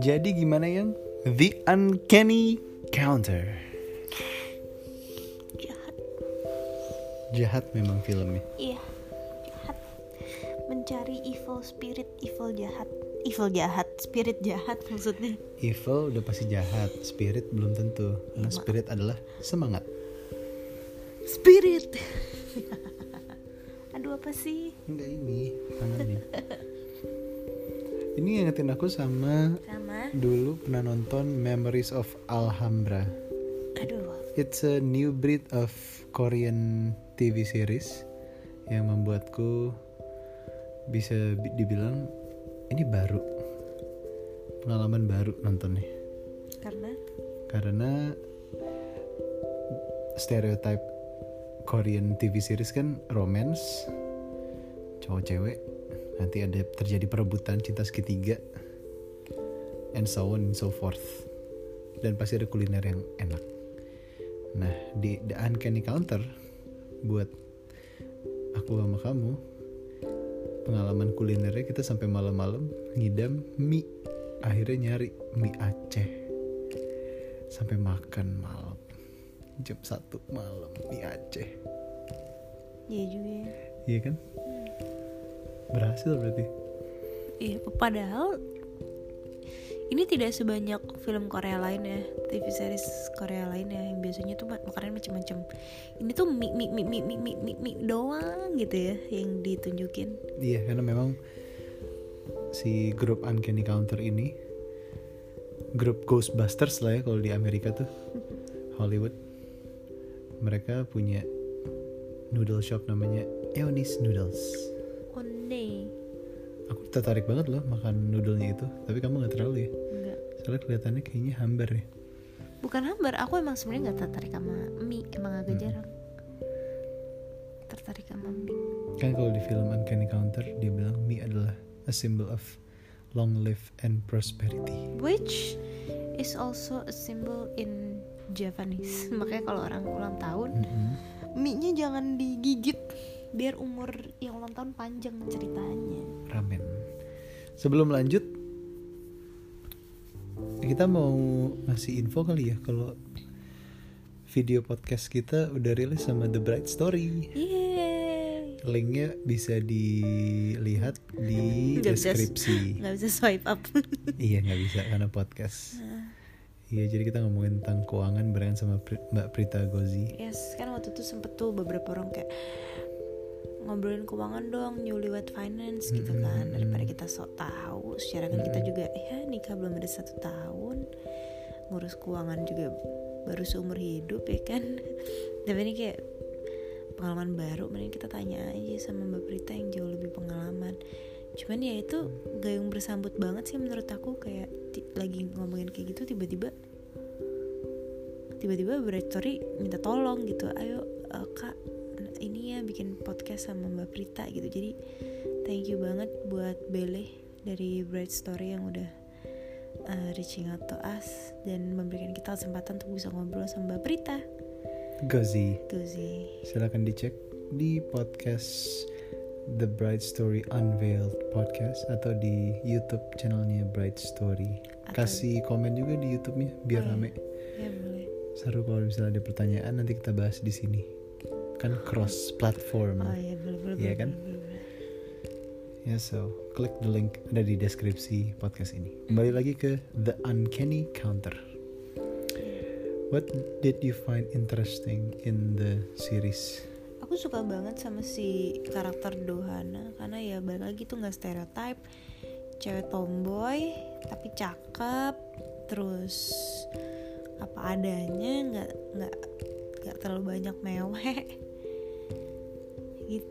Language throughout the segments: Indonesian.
Jadi gimana yang The Uncanny Counter? jahat Jahat memang filmnya. iya jahat mencari evil spirit evil jahat evil jahat spirit jahat maksudnya Evil udah pasti jahat, spirit belum tentu. Karena Iya, spirit adalah semangat. spirit sih? Enggak ini, tangannya. ini ngingetin aku sama sama. dulu pernah nonton Memories of Alhambra. aduh. It's a new breed of Korean TV series yang membuatku bisa bi- dibilang ini baru. Pengalaman baru nontonnya. Karena? Karena stereotype Korean TV series kan romance cowok cewek. Nanti ada terjadi perebutan cinta segitiga. And so on and so forth. Dan pasti ada kuliner yang enak. Nah di The Uncanny Counter buat aku sama kamu pengalaman kulinernya kita sampai malam-malam ngidam mie. Akhirnya nyari mie Aceh. Sampai makan malam. Jam satu malam mie Aceh. Iya juga ya. Iya kan berhasil berarti. Iya padahal ini tidak sebanyak film Korea lain ya TV series Korea lain ya yang biasanya tuh ma- makanannya macam-macam. Ini tuh mie mie mie mie mie mie, mie, mie doang gitu ya yang ditunjukin. Iya karena memang si grup Uncanny Counter ini grup Ghostbusters lah ya kalau di Amerika tuh Hollywood. Mereka punya noodle shop namanya Eonis Noodles aku tertarik banget loh makan noodlenya itu tapi kamu nggak terlalu ya? Enggak soalnya kelihatannya kayaknya hambar ya. Bukan hambar aku emang sebenarnya nggak tertarik sama mie emang agak Hmm. jarang. Tertarik sama mie. Kan kalau di film Uncanny Counter dia bilang mie adalah a symbol of long live and prosperity. Which is also a symbol in Japanese makanya kalau orang ulang tahun Mm-mm. mie-nya jangan digigit biar umur yang ulang tahun panjang ceritanya. Ramen. Sebelum lanjut kita mau ngasih info kali ya kalau video podcast kita udah rilis sama The Bright Story. Yeay. Linknya bisa dilihat di bisa- deskripsi. nggak bisa swipe up. Iya nggak bisa karena podcast. Iya jadi kita ngomongin tentang keuangan barengan sama Pri- Mbak Prita Gozi. Yes kan waktu itu sempet tuh beberapa orang kayak ngobrolin keuangan dong newlywed finance gitu kan. Mm-mm. daripada kita sok tahu secara kan kita juga ya nikah belum ada satu tahun ngurus keuangan juga baru seumur hidup ya kan. Tapi ini kayak pengalaman baru mending kita tanya aja sama mbak Prita yang jauh lebih pengalaman. Cuman ya itu gayung bersambut banget sih menurut aku kayak lagi ngomongin kayak gitu tiba-tiba tiba-tiba Story minta tolong gitu ayo eh, kak ya bikin podcast sama Mbak Prita gitu jadi thank you banget buat Bele dari Bright Story yang udah uh, reaching out to us dan memberikan kita kesempatan untuk bisa ngobrol sama Mbak Prita Gozi sih silahkan dicek di podcast The Bright Story Unveiled podcast atau di YouTube channelnya Bright Story. Atau- Kasih komen juga di YouTube-nya biar Oh, iya. rame. ya boleh Seru kalau misalnya ada pertanyaan nanti kita bahas di sini. Kan cross platform. oh iya boleh Iya boleh, kan? Ya so, klik the link ada di deskripsi podcast ini. Kembali lagi ke The Uncanny Counter. What did you find interesting in the series? aku suka banget sama si karakter Dohana karena ya balik lagi tuh nggak stereotype cewek tomboy tapi cakep terus apa adanya nggak nggak nggak terlalu banyak mewek.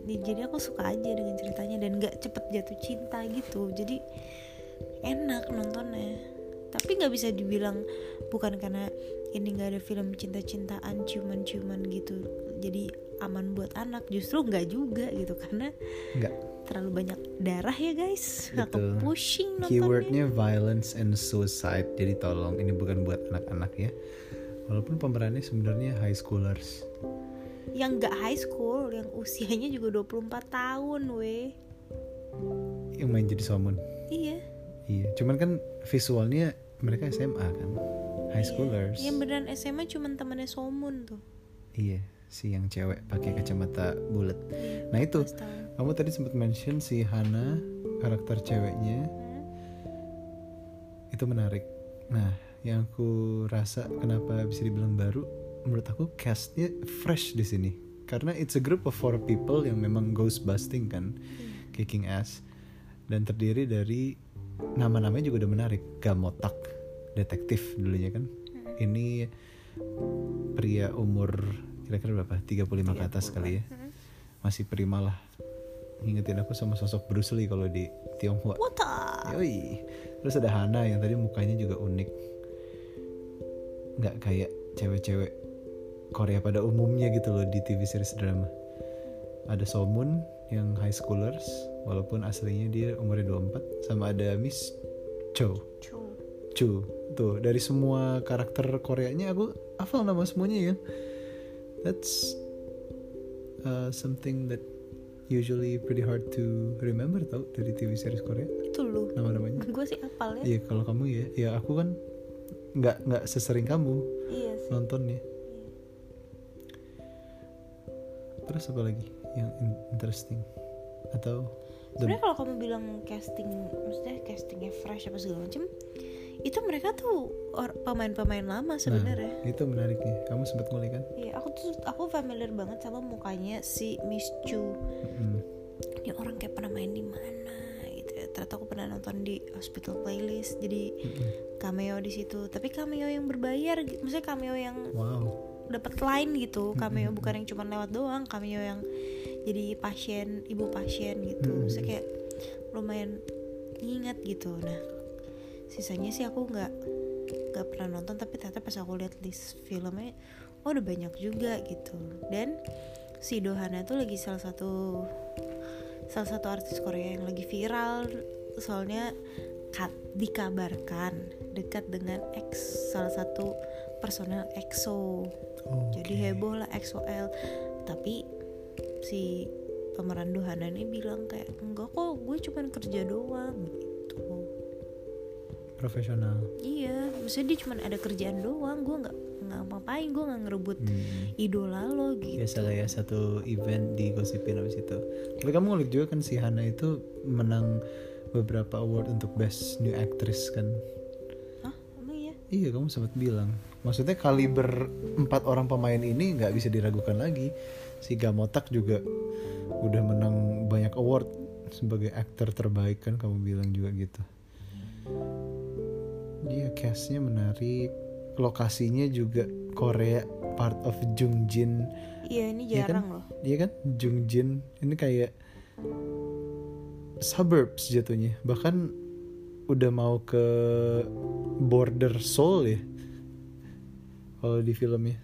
Jadi aku suka aja dengan ceritanya dan nggak cepet jatuh cinta gitu jadi enak nontonnya tapi nggak bisa dibilang bukan karena ini nggak ada film cinta-cintaan ciuman-ciuman gitu jadi aman buat anak justru nggak juga gitu karena Enggak. terlalu banyak darah ya guys aku Betul. pushing nontonnya Keywordnya violence and suicide. Jadi tolong ini bukan buat anak-anak ya. Walaupun pemerannya sebenarnya high schoolers. Yang nggak high school yang usianya juga 24 tahun weh yang main jadi Somun iya. Iya cuman kan visualnya mereka SMA kan high schoolers. Iya, yang beneran SMA cuman temannya Somun tuh. Iya si yang cewek pakai kacamata bulat. Iya, nah itu. 14 tahun. kamu tadi sempat mention si Hana karakter ceweknya. Hmm. itu menarik. Nah yang aku rasa kenapa bisa dibilang baru menurut aku castnya fresh di sini. Karena it's a group of four people yang memang ghost busting kan kicking ass. Dan terdiri dari nama-namanya juga udah menarik. Gamotak detektif dulunya kan. Ini pria umur kira-kira berapa? 35 ke atas kali ya. Hmm. masih prima lah. Ngingetin aku sama sosok Bruce Lee kalau di Tionghoa. Yoi. Terus ada Hana yang tadi mukanya juga unik. Nggak kayak cewek-cewek Korea pada umumnya gitu loh di TV series drama. Ada Somun yang high schoolers walaupun aslinya dia umurnya 24 sama ada Miss Cho. Cu. Chu. Tuh, dari semua karakter Koreanya aku hafal nama semuanya ya. That's uh, something that usually pretty hard to remember tau dari TV series Korea itu lu nama-namanya. gue sih apal ya Iya kalau kamu ya, ya aku kan nggak nggak sesering kamu iya sih nontonnya. Terus apa lagi yang in- interesting atau sebenarnya kalau kamu bilang casting maksudnya castingnya fresh apa segala macem itu mereka tuh pemain-pemain lama sebenarnya Nah, itu menariknya. Kamu sempat ngulik kan? Iya, aku tuh aku familiar banget sama mukanya si Miss Chu. Mm-mm. Ini orang kayak pernah main di mana gitu ya. Ternyata aku pernah nonton di Hospital Playlist. Jadi Mm-mm. cameo di situ. Tapi cameo yang berbayar, maksudnya cameo yang Wow. Dapat line gitu. Cameo bukan yang cuma lewat doang, cameo yang jadi pasien, ibu pasien gitu. Mm-mm. Maksudnya kayak lumayan ingat gitu. Nah, sisanya sih aku nggak nggak pernah nonton tapi ternyata pas aku lihat list filmnya oh udah banyak juga gitu dan si Dohana tuh lagi salah satu salah satu artis Korea yang lagi viral soalnya kat, dikabarkan dekat dengan ex salah satu personel EXO Oke. jadi heboh lah EXO-L tapi si pemeran Dohana ini bilang kayak enggak kok gue cuman kerja doang gitu Profesional. iya maksudnya dia cuma ada kerjaan doang gue nggak nggak ngapain gue nggak ngerebut Hmm. idola lo gitu Biasa lah ya satu event di gosipin abis itu. Tapi kamu ngulik juga kan si Hana itu menang beberapa award untuk best new actress kan? Hah emang iya Iya kamu sempat bilang. Maksudnya kaliber empat orang pemain ini nggak bisa diragukan lagi. Si Gamotak juga udah menang banyak award sebagai aktor terbaik kan kamu bilang juga gitu. Iya castnya menarik. Lokasinya juga Korea part of Jungjin. iya ini Iya kan? jarang loh Iya kan Jungjin ini kayak suburbs jatuhnya. Bahkan udah mau ke border Seoul ya. Kalau di filmnya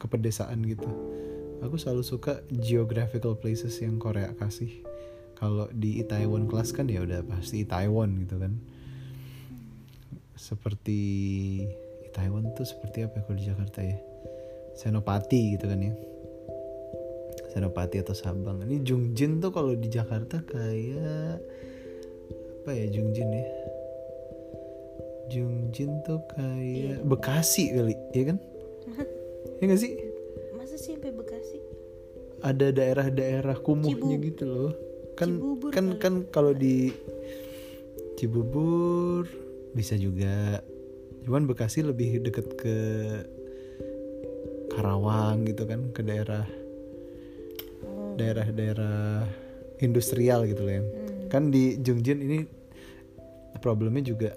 ke pedesaan gitu. Aku selalu suka geographical places yang Korea kasih. Kalau di Itaewon Class kan ya udah pasti Itaewon gitu kan. Seperti Itaewon tuh seperti apa ya kalau di Jakarta ya? Senopati gitu kan ya. Senopati atau Sabang. Ini Jungjin tuh kalau di Jakarta kayak apa ya Jungjin ya? Jungjin tuh kayak Bekasi kali, ya kan? Ya gak sih? masa sih sampai Bekasi Ada daerah-daerah kumuhnya Cibu- gitu loh. Kan Cibubur kan kali. kan kalau di Cibubur bisa juga. Cuman Bekasi lebih deket ke Karawang gitu kan, ke daerah oh. daerah-daerah industrial gitu loh ya. Hmm. Kan di Jungjin ini problemnya juga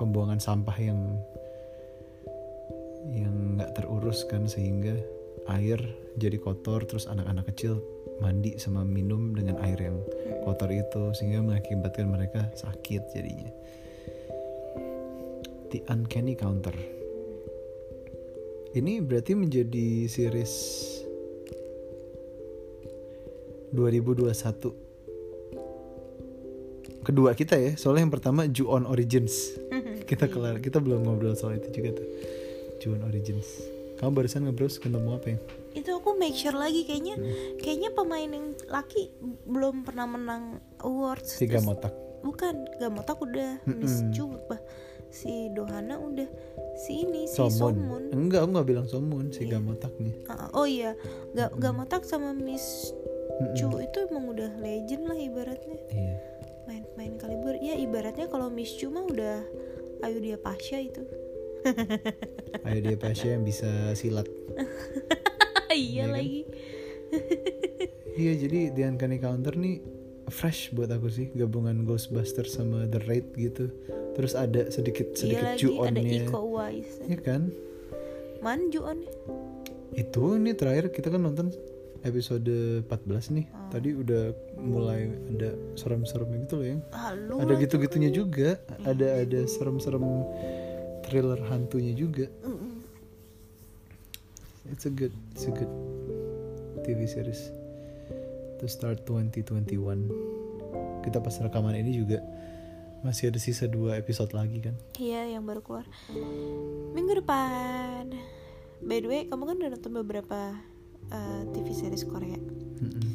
pembuangan sampah yang yang nggak terurus kan sehingga air jadi kotor terus anak-anak kecil mandi sama minum dengan air yang kotor itu sehingga mengakibatkan mereka sakit jadinya. The Uncanny Counter. Ini berarti menjadi series 2021 kedua kita ya soalnya yang pertama Ju-on Origins kita kelar kita belum ngobrol soal itu juga tuh Ju-on Origins. Kamu barusan nge-browse ketemu apa ya? Itu aku make sure lagi kayaknya. Hmm. kayaknya pemain yang laki belum pernah menang awards. Si Gamotak. Bukan Gamotak udah. Miss bah. Si Dohana udah. Si ini si Somun. Somun. Enggak aku nggak bilang Somun si Iya. Gamotaknya Ah, oh iya Ga Gamotak sama Miss Mm-mm. Chu itu emang udah legend lah ibaratnya. Iya. Main-main kaliber ya ibaratnya kalau Miss Chu mah udah ayo dia Pasha itu ayo dia Pasha yang bisa silat. Iya Iya kan? lagi. Iya jadi The Uncanny Counter nih fresh buat aku sih. Gabungan Ghostbusters sama The Raid gitu. Terus ada sedikit iya sedikit lagi ada ju-onnya Iko Uwais ya kan? Man ju-on? Itu nih terakhir kita kan nonton episode 14 nih. Oh. tadi udah mulai ada serem-serem gitu loh yang Halo ada gitu-gitunya juga. Ada ada serem-serem thriller hantunya juga. It's a good it's a good TV series to start 2021 kita pas rekaman ini juga masih ada sisa dua episode lagi kan? Iya yang baru keluar. Minggu depan. By the way kamu kan udah nonton beberapa uh, TV series Korea. Mm-mm.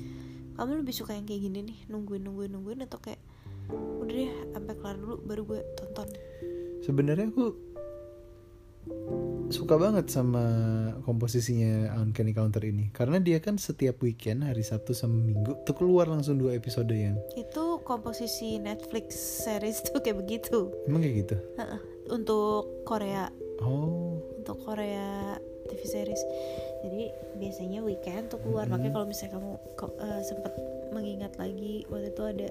Kamu lebih suka yang kayak gini nih Nungguin nungguin nungguin atau kayak Udah deh sampai kelar dulu baru gue tonton. Sebenarnya aku suka banget sama komposisinya Uncanny Counter ini. Karena dia kan setiap weekend hari Sabtu sama Minggu tuh keluar langsung dua episode yang Itu komposisi Netflix series tuh kayak begitu. Emang kayak gitu. Untuk Korea. Oh. Untuk Korea TV series. Jadi biasanya weekend tuh keluar. Hmm. Makanya kalau misalnya kamu uh, sempet mengingat lagi Waktu itu ada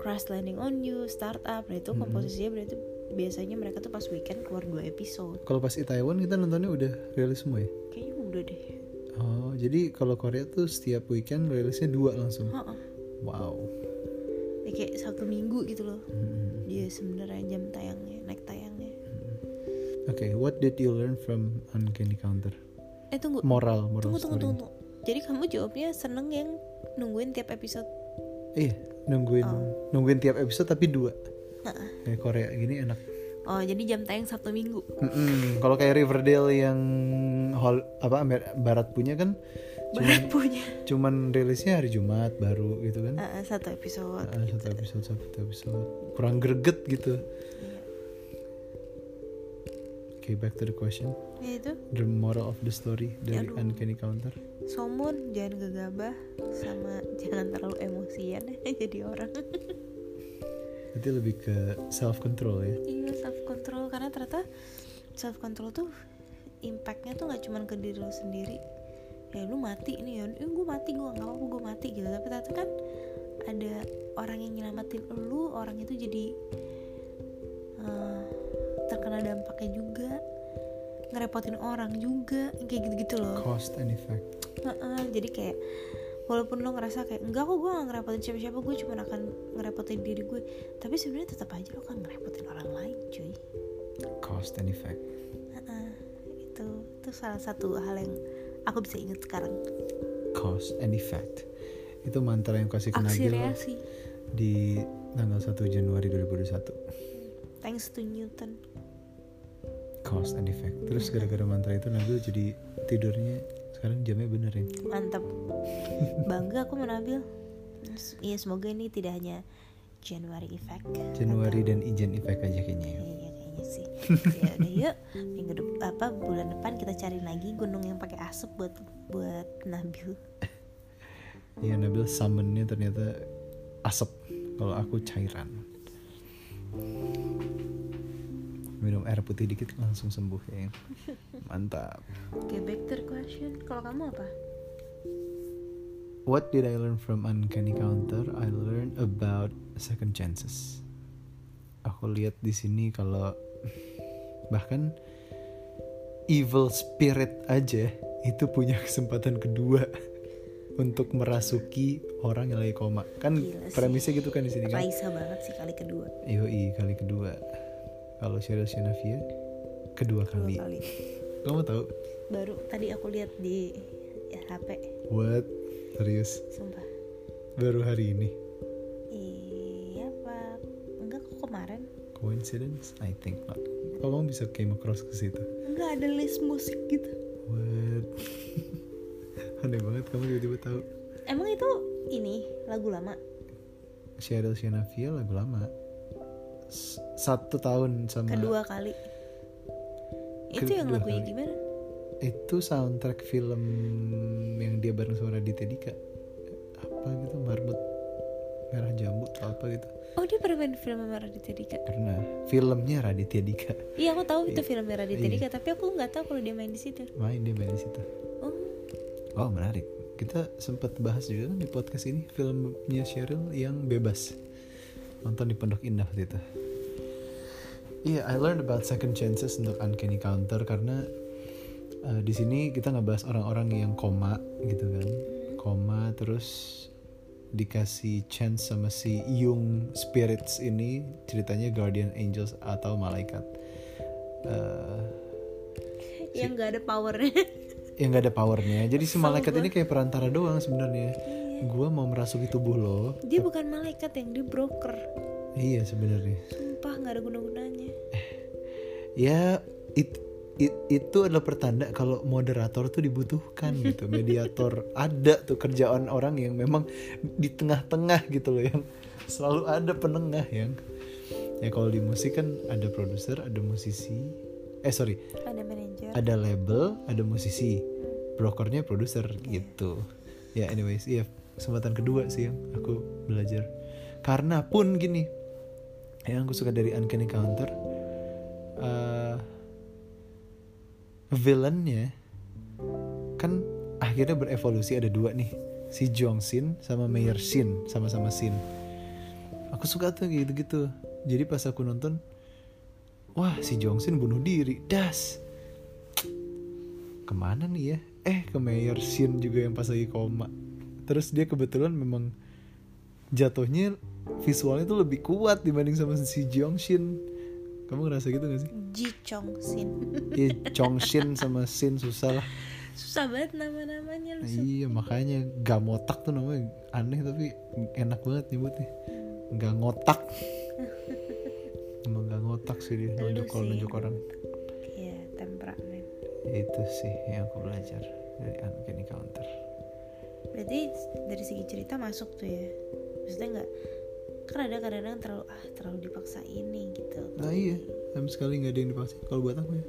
Crash Landing on You, Startup. Nah itu Hmm. komposisinya berarti biasanya mereka tuh pas weekend keluar dua episode. Kalau pas Itaewon kita nontonnya udah rilis semua ya? Kayaknya udah deh. Oh jadi kalau Korea tuh setiap weekend rilisnya dua langsung? Heeh. wow. Ya, kayak satu minggu gitu loh. Hmm. Dia sebenarnya jam tayangnya, naik tayangnya. Oke what did you learn from Uncanny Counter? Eh tunggu, moral moral tunggu, tunggu, story. tunggu, tunggu. Jadi kamu jawabnya seneng yang nungguin tiap episode? Iya nungguin Oh. nungguin tiap episode tapi dua Kayak Korea gini enak Oh jadi jam tayang Sabtu Minggu Mm-mm. Kalau kayak Riverdale yang hall apa Barat punya kan cuman Barat punya cuman rilisnya hari Jumat baru gitu kan. Heeh, Satu episode Ah, satu episode satu episode kurang greget gitu. Iya. Okay, back to the question. Ya itu The moral of the story dari Aduh. Uncanny Counter. Somun jangan gegabah Sama jangan terlalu emosian Jadi orang Berarti lebih ke self control ya. Iya self control Karena ternyata Self control tuh Impactnya tuh gak cuman ke diri lo sendiri. Ya lu mati nih ya. Eh, Gue mati gue gak apa-apa gue mati gitu. Tapi ternyata kan Ada orang yang nyelamatin lu Orang itu jadi eh, Terkena dampaknya juga. Ngerepotin orang juga Kayak gitu-gitu loh. Cost and effect. Heeh, jadi kayak walaupun lo ngerasa kayak enggak kok gue gak ngerepotin siapa-siapa gue cuma akan ngerepotin diri gue tapi sebenarnya tetap aja lo kan ngerepotin orang lain cuy Cost and effect. Heeh, itu itu salah satu hal yang aku bisa ingat sekarang Cost and effect. Itu mantra yang kasih ke aksi Nabil reaksi di tanggal 1 Januari 2021. thanks to Newton Cost and effect. Terus gara-gara mantra itu Nabil jadi tidurnya sekarang jamnya bener ya. mantap bangga aku menabil Iya semoga ini tidak hanya January effect Januari atau- dan Ijen effect aja kayaknya ya. Iya kayaknya sih. ya udah yuk minggu depan apa bulan depan kita cari lagi gunung yang pakai asap buat buat Nabil. Iya Nabil summonnya ternyata asap kalau aku cairan. Minum air putih dikit langsung sembuh ya. Mantap. Oke back to the question. Kalau kamu apa? What did I learn from Uncanny Counter? I learned about second chances. Aku lihat di sini kalau bahkan evil spirit aja itu punya kesempatan kedua untuk merasuki orang yang lagi koma. Kan Gila sih. premisnya gitu kan di sini kan. Raisa banget sih kali kedua. Yoi kali kedua. Kalau Cheryl Shanavia kedua Dua kali. kali. Kamu tahu? Baru tadi aku lihat di ya, HP. What? Serius? Sumpah. Baru hari ini. Iya pak. Enggak kok kemarin. Coincidence? I think not. Kok kamu bisa came across ke situ? Enggak ada list musik gitu. What? Aneh banget kamu tiba-tiba tahu. emang itu ini lagu lama Cheryl Shanavia lagu lama. Satu tahun sama kedua kali itu yang lagunya kali. gimana itu soundtrack film yang dia bareng sama Raditya Dika. Apa gitu Marmut Merah Jambu atau apa gitu. oh dia pernah main film sama Raditya Dika Karena filmnya Raditya Dika. iya aku tahu itu film Raditya Iya. Dika tapi aku nggak tahu kalau dia main di situ Main dia main di situ. oh Oh menarik. Kita sempat bahas juga kan di podcast ini filmnya Cheryl yang bebas nonton di Pondok Indah waktu itu. Iya, I learned about second chances untuk uncanny counter karena uh, di sini kita ngebahas orang-orang yang koma gitu kan, koma terus dikasih chance sama si Yung spirits ini ceritanya guardian angels atau malaikat. Uh, yang nggak ada powernya. Yang nggak ada powernya. Jadi si malaikat ini kayak perantara doang sebenarnya gua mau merasuki tubuh lo. Dia bukan malaikat yang dia broker. Iya sebenarnya. Sumpah nggak ada guna-gunanya. Ya it, it- itu adalah pertanda kalau moderator tuh dibutuhkan gitu. Mediator ada tuh kerjaan orang yang memang di tengah-tengah gitu loh yang selalu ada penengah yang ya kalau di musik kan ada produser ada musisi. Eh sorry. Ada manajer. Ada label, ada musisi, brokernya produser gitu. Ya anyways, iya kesempatan kedua sih yang aku belajar. Karena pun gini, yang aku suka dari Uncanny Counter, eh villainnya kan akhirnya berevolusi ada dua nih, si Jong Sin sama Mayor Shin sama-sama Sin. Aku suka tuh gitu-gitu. Jadi pas aku nonton, wah si Jong Sin bunuh diri, das ke mana nih ya eh ke Mayor Shin juga yang pas lagi koma terus dia kebetulan memang jatuhnya visualnya tuh lebih kuat dibanding sama si Jong Shin. Kamu ngerasa gitu gak sih? Ji Chong Sin Iya Jong Shin sama Shin susah lah. Susah banget nama-namanya lu Iya makanya gak ngotak tuh namanya. Aneh tapi enak banget nyebutnya. Gak ngotak. Emang gak ngotak sih dia nunjuk kalau nunjuk orang. Iya temperamen. Itu sih yang aku belajar dari Uncanny Counter berarti dari segi cerita masuk tuh ya maksudnya nggak kan ada kadang-kadang terlalu ah terlalu dipaksa ini gitu Nah iya, sama sekali nggak ada yang dipaksa. Kalau buat aku ya.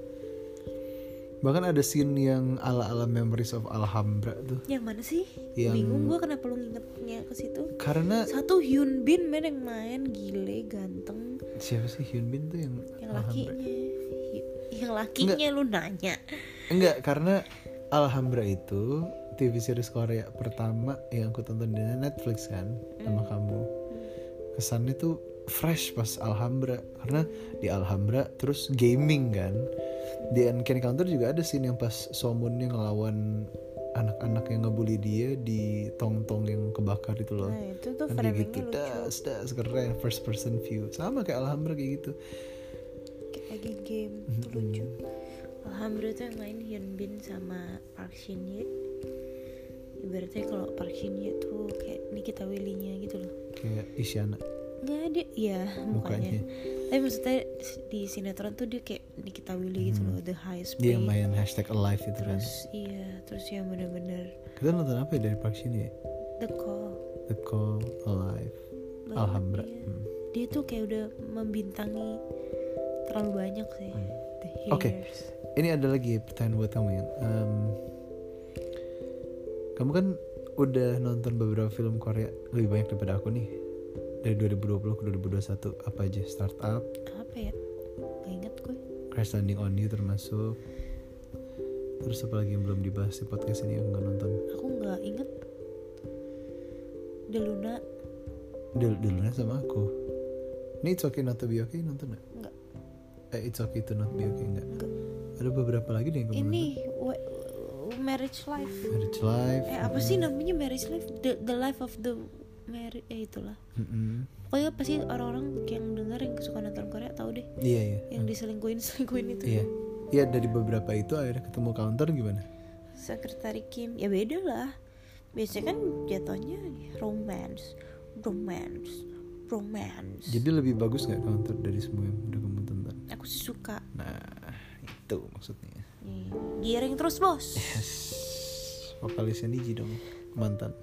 Bahkan ada scene yang ala-ala Memories of Alhambra tuh. yang mana sih Yang- bingung gua kenapa lu ngingetnya ke situ Karena satu Hyun Bin men yang main gile ganteng siapa sih Hyun Bin tuh yang yang Alhambra? lakinya yang lakinya lu nanya Enggak, karena Alhambra itu TV series Korea pertama yang aku tonton di Netflix kan sama kamu. Kesannya tuh fresh pas Alhambra karena di Alhambra terus gaming kan. Di Uncanny Counter juga ada scene yang pas Somunnya ngelawan anak-anak yang ngebully dia di tong-tong yang kebakar itu loh. nah itu tuh kan gitu lucu. Das das keren first person view. Sama kayak Alhambra kayak gitu. Kayak lagi game tuh lucu. Alhamdulillah tuh yang main Hyun Bin sama Park Shin Ye ibaratnya kalau Park Shin Ye tuh kayak Nikita Willy-nya gitu loh. Kayak Isyana. Nggak ada ya mukanya. Mukanya. tapi maksudnya di sinetron tuh dia kayak Nikita Willy gitu loh the highest dia yang main hashtag alive itu kan. Terus iya terus yang bener-bener kita nonton apa ya dari Park Shin ya? The call. The Call Alive. Banyak Alhambra. dia. Hmm. dia tuh kayak udah membintangi terlalu banyak sih. Hmm. Oke. hairs ini ada lagi pertanyaan buat kamu ya Em, kamu kan udah nonton beberapa film Korea lebih banyak daripada aku nih. Dari 2020 ke 2021 apa aja? Startup. Apa ya? Gak inget gue. Crash Landing on You termasuk. Terus apa lagi yang belum dibahas di podcast ini yang nggak nonton? Aku nggak inget The Luna. Dulu dulunya sama aku. Ini It's Okay Not To Be Okay nonton nggak? Nggak. Eh It's Okay To Not Be Okay nggak? Enggak. Ada beberapa lagi deh yang kamu ini wa- Marriage Life. Marriage Life. Eh apa sih namanya Marriage Life? The, the life of the marriage eh itulah. Mm-mm. pokoknya pasti orang-orang yang dengar yang suka nonton Korea tahu deh. Iya iya. Yang diselingkuhin selingkuhin itu. Iya. Iya dari beberapa itu akhirnya ketemu counter gimana? sekretari Kim. Ya beda lah. Biasanya kan jatuhnya romance romance romance. Jadi lebih bagus nggak counter dari semua yang udah kamu tonton? aku sih suka. Nah itu maksudnya giring terus bos. Yes. Vokalisnya Niji dong mantan.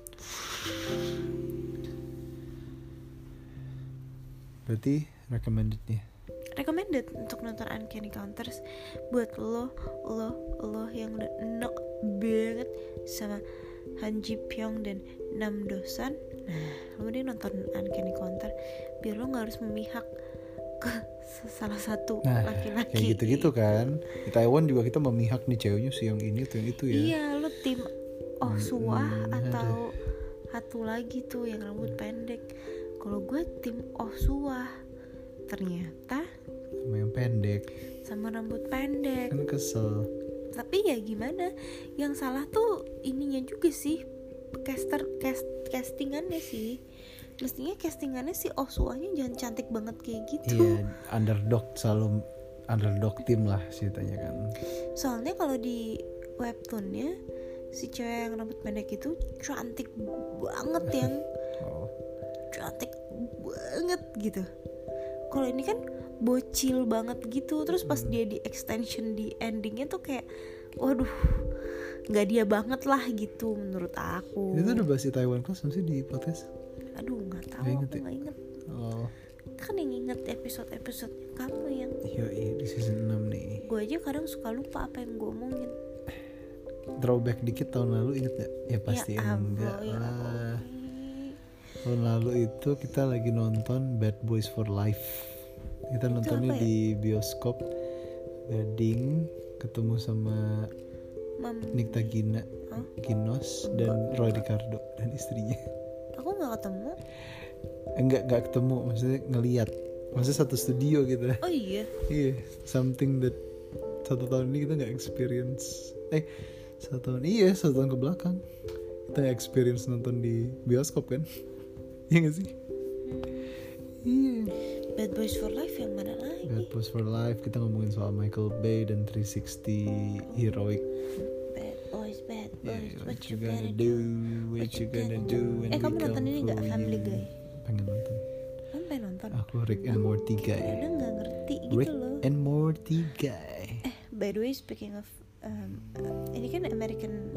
Berarti recommended nih recommended untuk nonton Uncanny Counters. Buat lo lo lo yang udah enak banget sama Han Ji Pyong dan Nam Dosan nah lo mending nonton Uncanny Counter. Biar lo nggak harus memihak ke salah satu nah laki-laki. kayak gitu-gitu kan. Di Taiwan juga kita memihak nih ceweknya si yang ini tuh yang itu ya. Iya lo tim oh Hmm, suah hmm, atau satu lagi tuh yang rambut pendek. Kalau gue tim oh suah. Ternyata sama yang pendek. sama rambut pendek. Kan kesel. Tapi ya gimana? Yang salah tuh ininya juga sih caster cast castingannya sih mestinya castingannya si Osuanya jangan cantik banget kayak gitu. Iya underdog selalu underdog tim lah ceritanya kan. Soalnya kalau di webtoonnya si cewek yang rambut pendek itu cantik banget yang. Oh. Cantik banget gitu. Kalau ini kan bocil banget gitu terus pas dia di extension di endingnya tuh kayak waduh nggak dia banget lah gitu menurut aku. Itu udah bahas di Taiwan Class masih di podcast aduh nggak tahu aku inget ya? nggak inget. Oh. Kan yang inget episode episode kamu yang yoi di season 6 nih. Gue aja kadang suka lupa apa yang gue omongin. Throwback dikit tahun lalu inget gak? ya pasti ya enggak ya lah. tahun lalu itu kita lagi nonton Bad Boys for Life. Kita nontonnya apa ya? di bioskop wedding ketemu sama Mam, Nikta Gina Hah? Ginos dan Roy Ricardo dan istrinya aku nggak ketemu. Enggak enggak ketemu maksudnya ngeliat. Maksudnya satu studio gitu. Oh iya. Iya something that satu tahun ini kita nggak experience. Eh satu tahun iya satu tahun ke belakang. Kita nggak experience nonton di bioskop kan? Iya gak sih? Iya. Bad Boys for Life yang mana lagi? Bad Boys for Life kita ngomongin soal Michael Bay dan 360 heroic Yeah, what you gonna do? what you gonna do when Eh, kamu nonton ini nggak, Family? Guy? pengen nonton. Kamu pengen nonton. Aku Rick and Morty guy. kadang nggak ngerti gitu Rick loh. and Morty guy. Eh by the way speaking of um, uh, ini kan American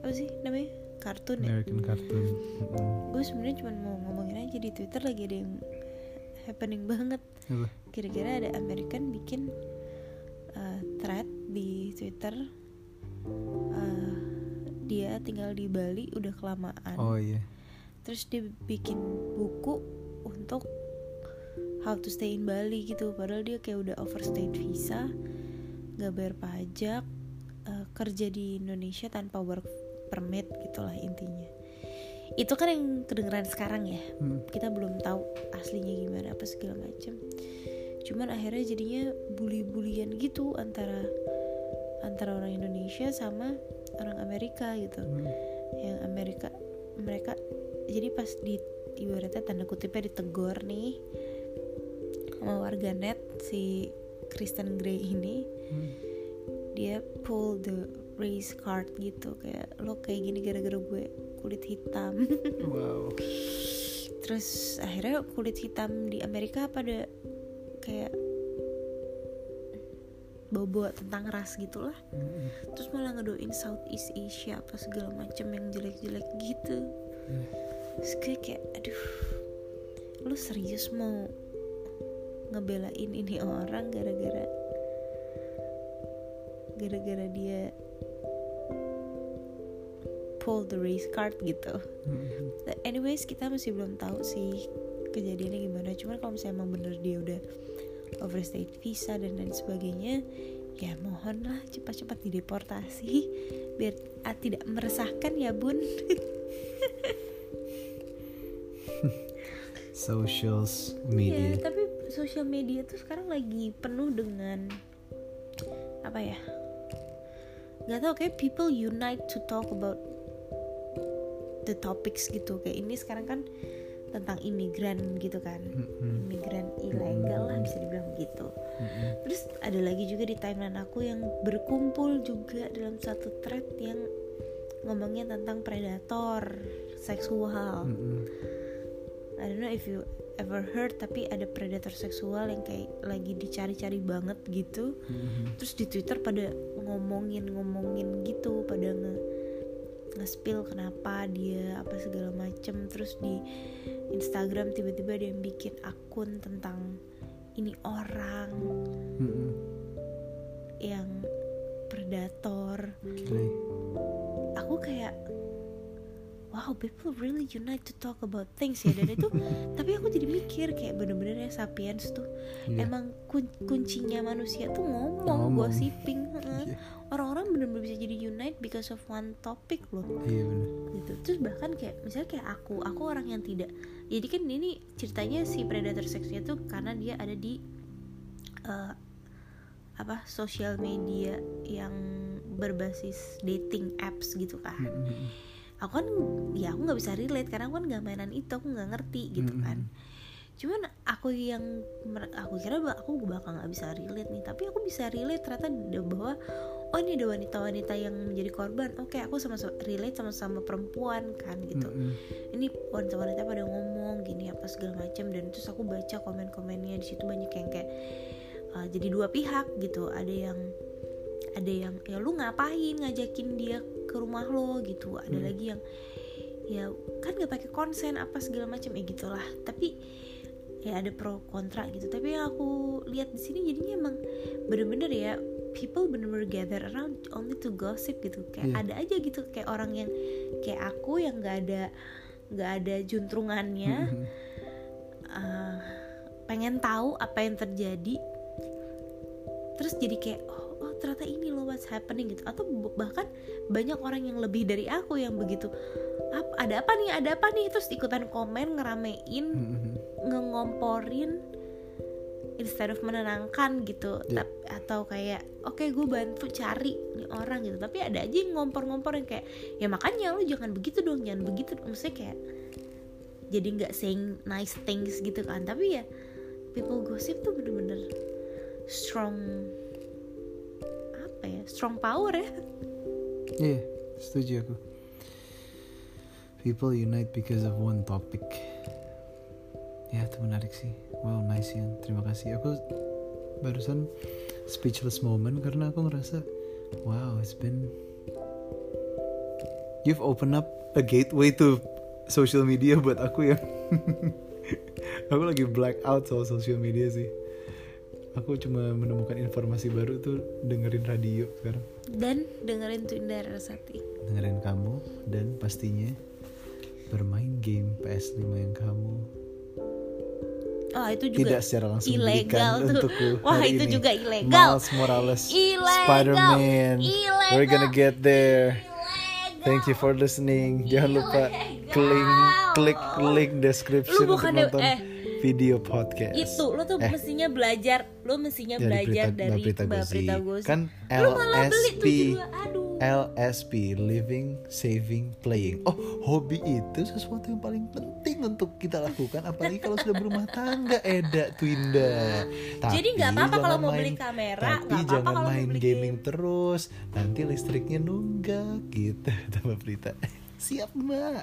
apa sih namanya? Kartun ya? American cartoon. Mm-mm. gue sebenarnya cuma mau ngomongin aja di Twitter lagi ada yang happening banget. Apa? kira-kira ada American bikin uh, thread di Twitter uh, dia tinggal di Bali udah kelamaan. Oh iya. Terus dia bikin buku untuk how to stay in Bali gitu. Padahal dia kayak udah overstayed visa nggak bayar pajak eh, kerja di Indonesia tanpa work permit gitulah intinya. Itu kan yang kedengeran sekarang ya. Hmm. kita belum tahu aslinya gimana apa segala macam cuman akhirnya jadinya bully-bulian gitu antara antara orang Indonesia sama orang Amerika gitu Hmm. yang Amerika mereka jadi pas di ibaratnya tanda kutipnya ditegor nih sama warganet si Kristen Grey ini Hmm. dia pull the race card gitu kayak lo kayak gini gara-gara gue kulit hitam wow terus akhirnya kulit hitam di Amerika pada kayak bawa tentang ras gitulah Mm-mm. terus malah ngedoin Southeast Asia apa segala macam yang jelek-jelek gitu Hmm. terus gue kayak aduh lu serius mau ngebelain ini orang gara-gara gara-gara dia pull the race card gitu. But anyways kita masih belum tahu sih kejadiannya gimana cuman kalau misalnya emang bener dia udah overstayed visa dan lain sebagainya ya mohonlah cepat-cepat dideportasi biar ah, tidak meresahkan ya bun socials Iya, media tapi sosial media tuh sekarang lagi penuh dengan apa ya? Gak tau kayak people unite to talk about the topics gitu. Kayak ini sekarang kan tentang imigran gitu kan. Imigran ilegal lah bisa dibilang gitu. Terus ada lagi juga di timeline aku yang berkumpul juga dalam satu thread yang ngomongin tentang predator seksual. I don't know if you ever heard tapi ada predator seksual yang kayak lagi dicari-cari banget gitu terus di Twitter pada ngomongin ngomongin gitu pada nge nge-spill kenapa dia apa segala macem terus di Instagram tiba-tiba dia bikin akun tentang ini orang Mm-mm. yang predator Gila. aku kayak wow people really unite to talk about things ya dan itu tapi aku jadi mikir kayak bener-bener ya sapiens tuh Iya. emang kun- kuncinya manusia tuh ngomong, Ngomong. gossiping heeh. Iya. orang-orang bener-bener bisa jadi unite because of one topic loh Iya bener. gitu terus bahkan kayak misalnya kayak aku aku orang yang tidak jadi kan ini ceritanya si predator seksnya tuh karena dia ada di eh, apa sosial media yang berbasis dating apps gitu kan Mm-mm. Aku kan ya aku nggak bisa relate karena aku kan nggak mainan itu aku nggak ngerti gitu kan. Cuman aku yang aku kira aku bakal nggak bisa relate nih. Tapi aku bisa relate ternyata bahwa oh ini ada wanita-wanita yang menjadi korban. Oke aku sama relate sama-sama perempuan kan gitu. Mm-mm. ini wanita-wanita pada ngomong gini apa segala macam dan terus aku baca komen-komennya di situ banyak yang kayak uh, jadi dua pihak gitu. Ada yang ada yang ya lu ngapain ngajakin dia ke rumah lo gitu. Ada Hmm. lagi yang ya kan nggak pakai konsen apa segala macam ya gitulah. Tapi ya ada pro kontra gitu. Tapi yang aku lihat di sini jadinya emang bener-bener ya people bener-bener gather around only to gossip gitu. Kayak Iya. ada aja gitu kayak orang yang kayak aku yang nggak ada nggak ada juntrungannya uh, pengen tahu apa yang terjadi. Terus jadi kayak oh ternyata ini loh what's happening gitu. Atau bahkan banyak orang yang lebih dari aku yang begitu "Ap- ada apa nih ada apa nih? Terus ikutan komen ngeramein Mm-mm. ngengomporin instead of menenangkan gitu. Iya. Tap- atau kayak oke gue bantu cari nih orang gitu. Tapi ada aja yang ngompor-ngompor yang kayak ya makanya lu jangan begitu dong jangan begitu. Maksudnya kayak jadi nggak saying nice things gitu kan. Tapi ya people gossip tuh bener-bener strong apa ya strong power ya Iya, setuju aku. People unite because of one topic. Ya, itu menarik sih. Wow, nice ya. Terima kasih. Aku barusan speechless moment karena aku ngerasa, wow, it's been you've opened up a gateway to social media buat aku ya. aku lagi black out soal social media sih. Aku cuma menemukan informasi baru tuh dengerin radio sekarang. dan dengerin Tunda Rasati dengerin kamu dan pastinya bermain game PS5 yang kamu oh itu juga tidak secara langsung ilegal tuh. untukku Wah, hari itu ini. juga ilegal. Miles Morales Ilegal. Spider-Man Ilegal. we're gonna get there thank you for listening jangan lupa klik klik link description Lu untuk nonton eh, video podcast. Itu lo tuh Eh. mestinya belajar lo mestinya dari belajar berita, dari Mbak. Prita Gozi kan lu malah beli tuh LSP juga aduh. LSP Living Saving Playing. Oh hobi itu sesuatu yang paling penting untuk kita lakukan Apalagi kalau sudah berumah tangga Eda Twinda. Tapi Jadi nggak apa-apa kalau mau beli kamera, Tapi apa-apa jangan main beli gaming terus. Nanti listriknya nunggak gitu. Tambah berita Siap mbak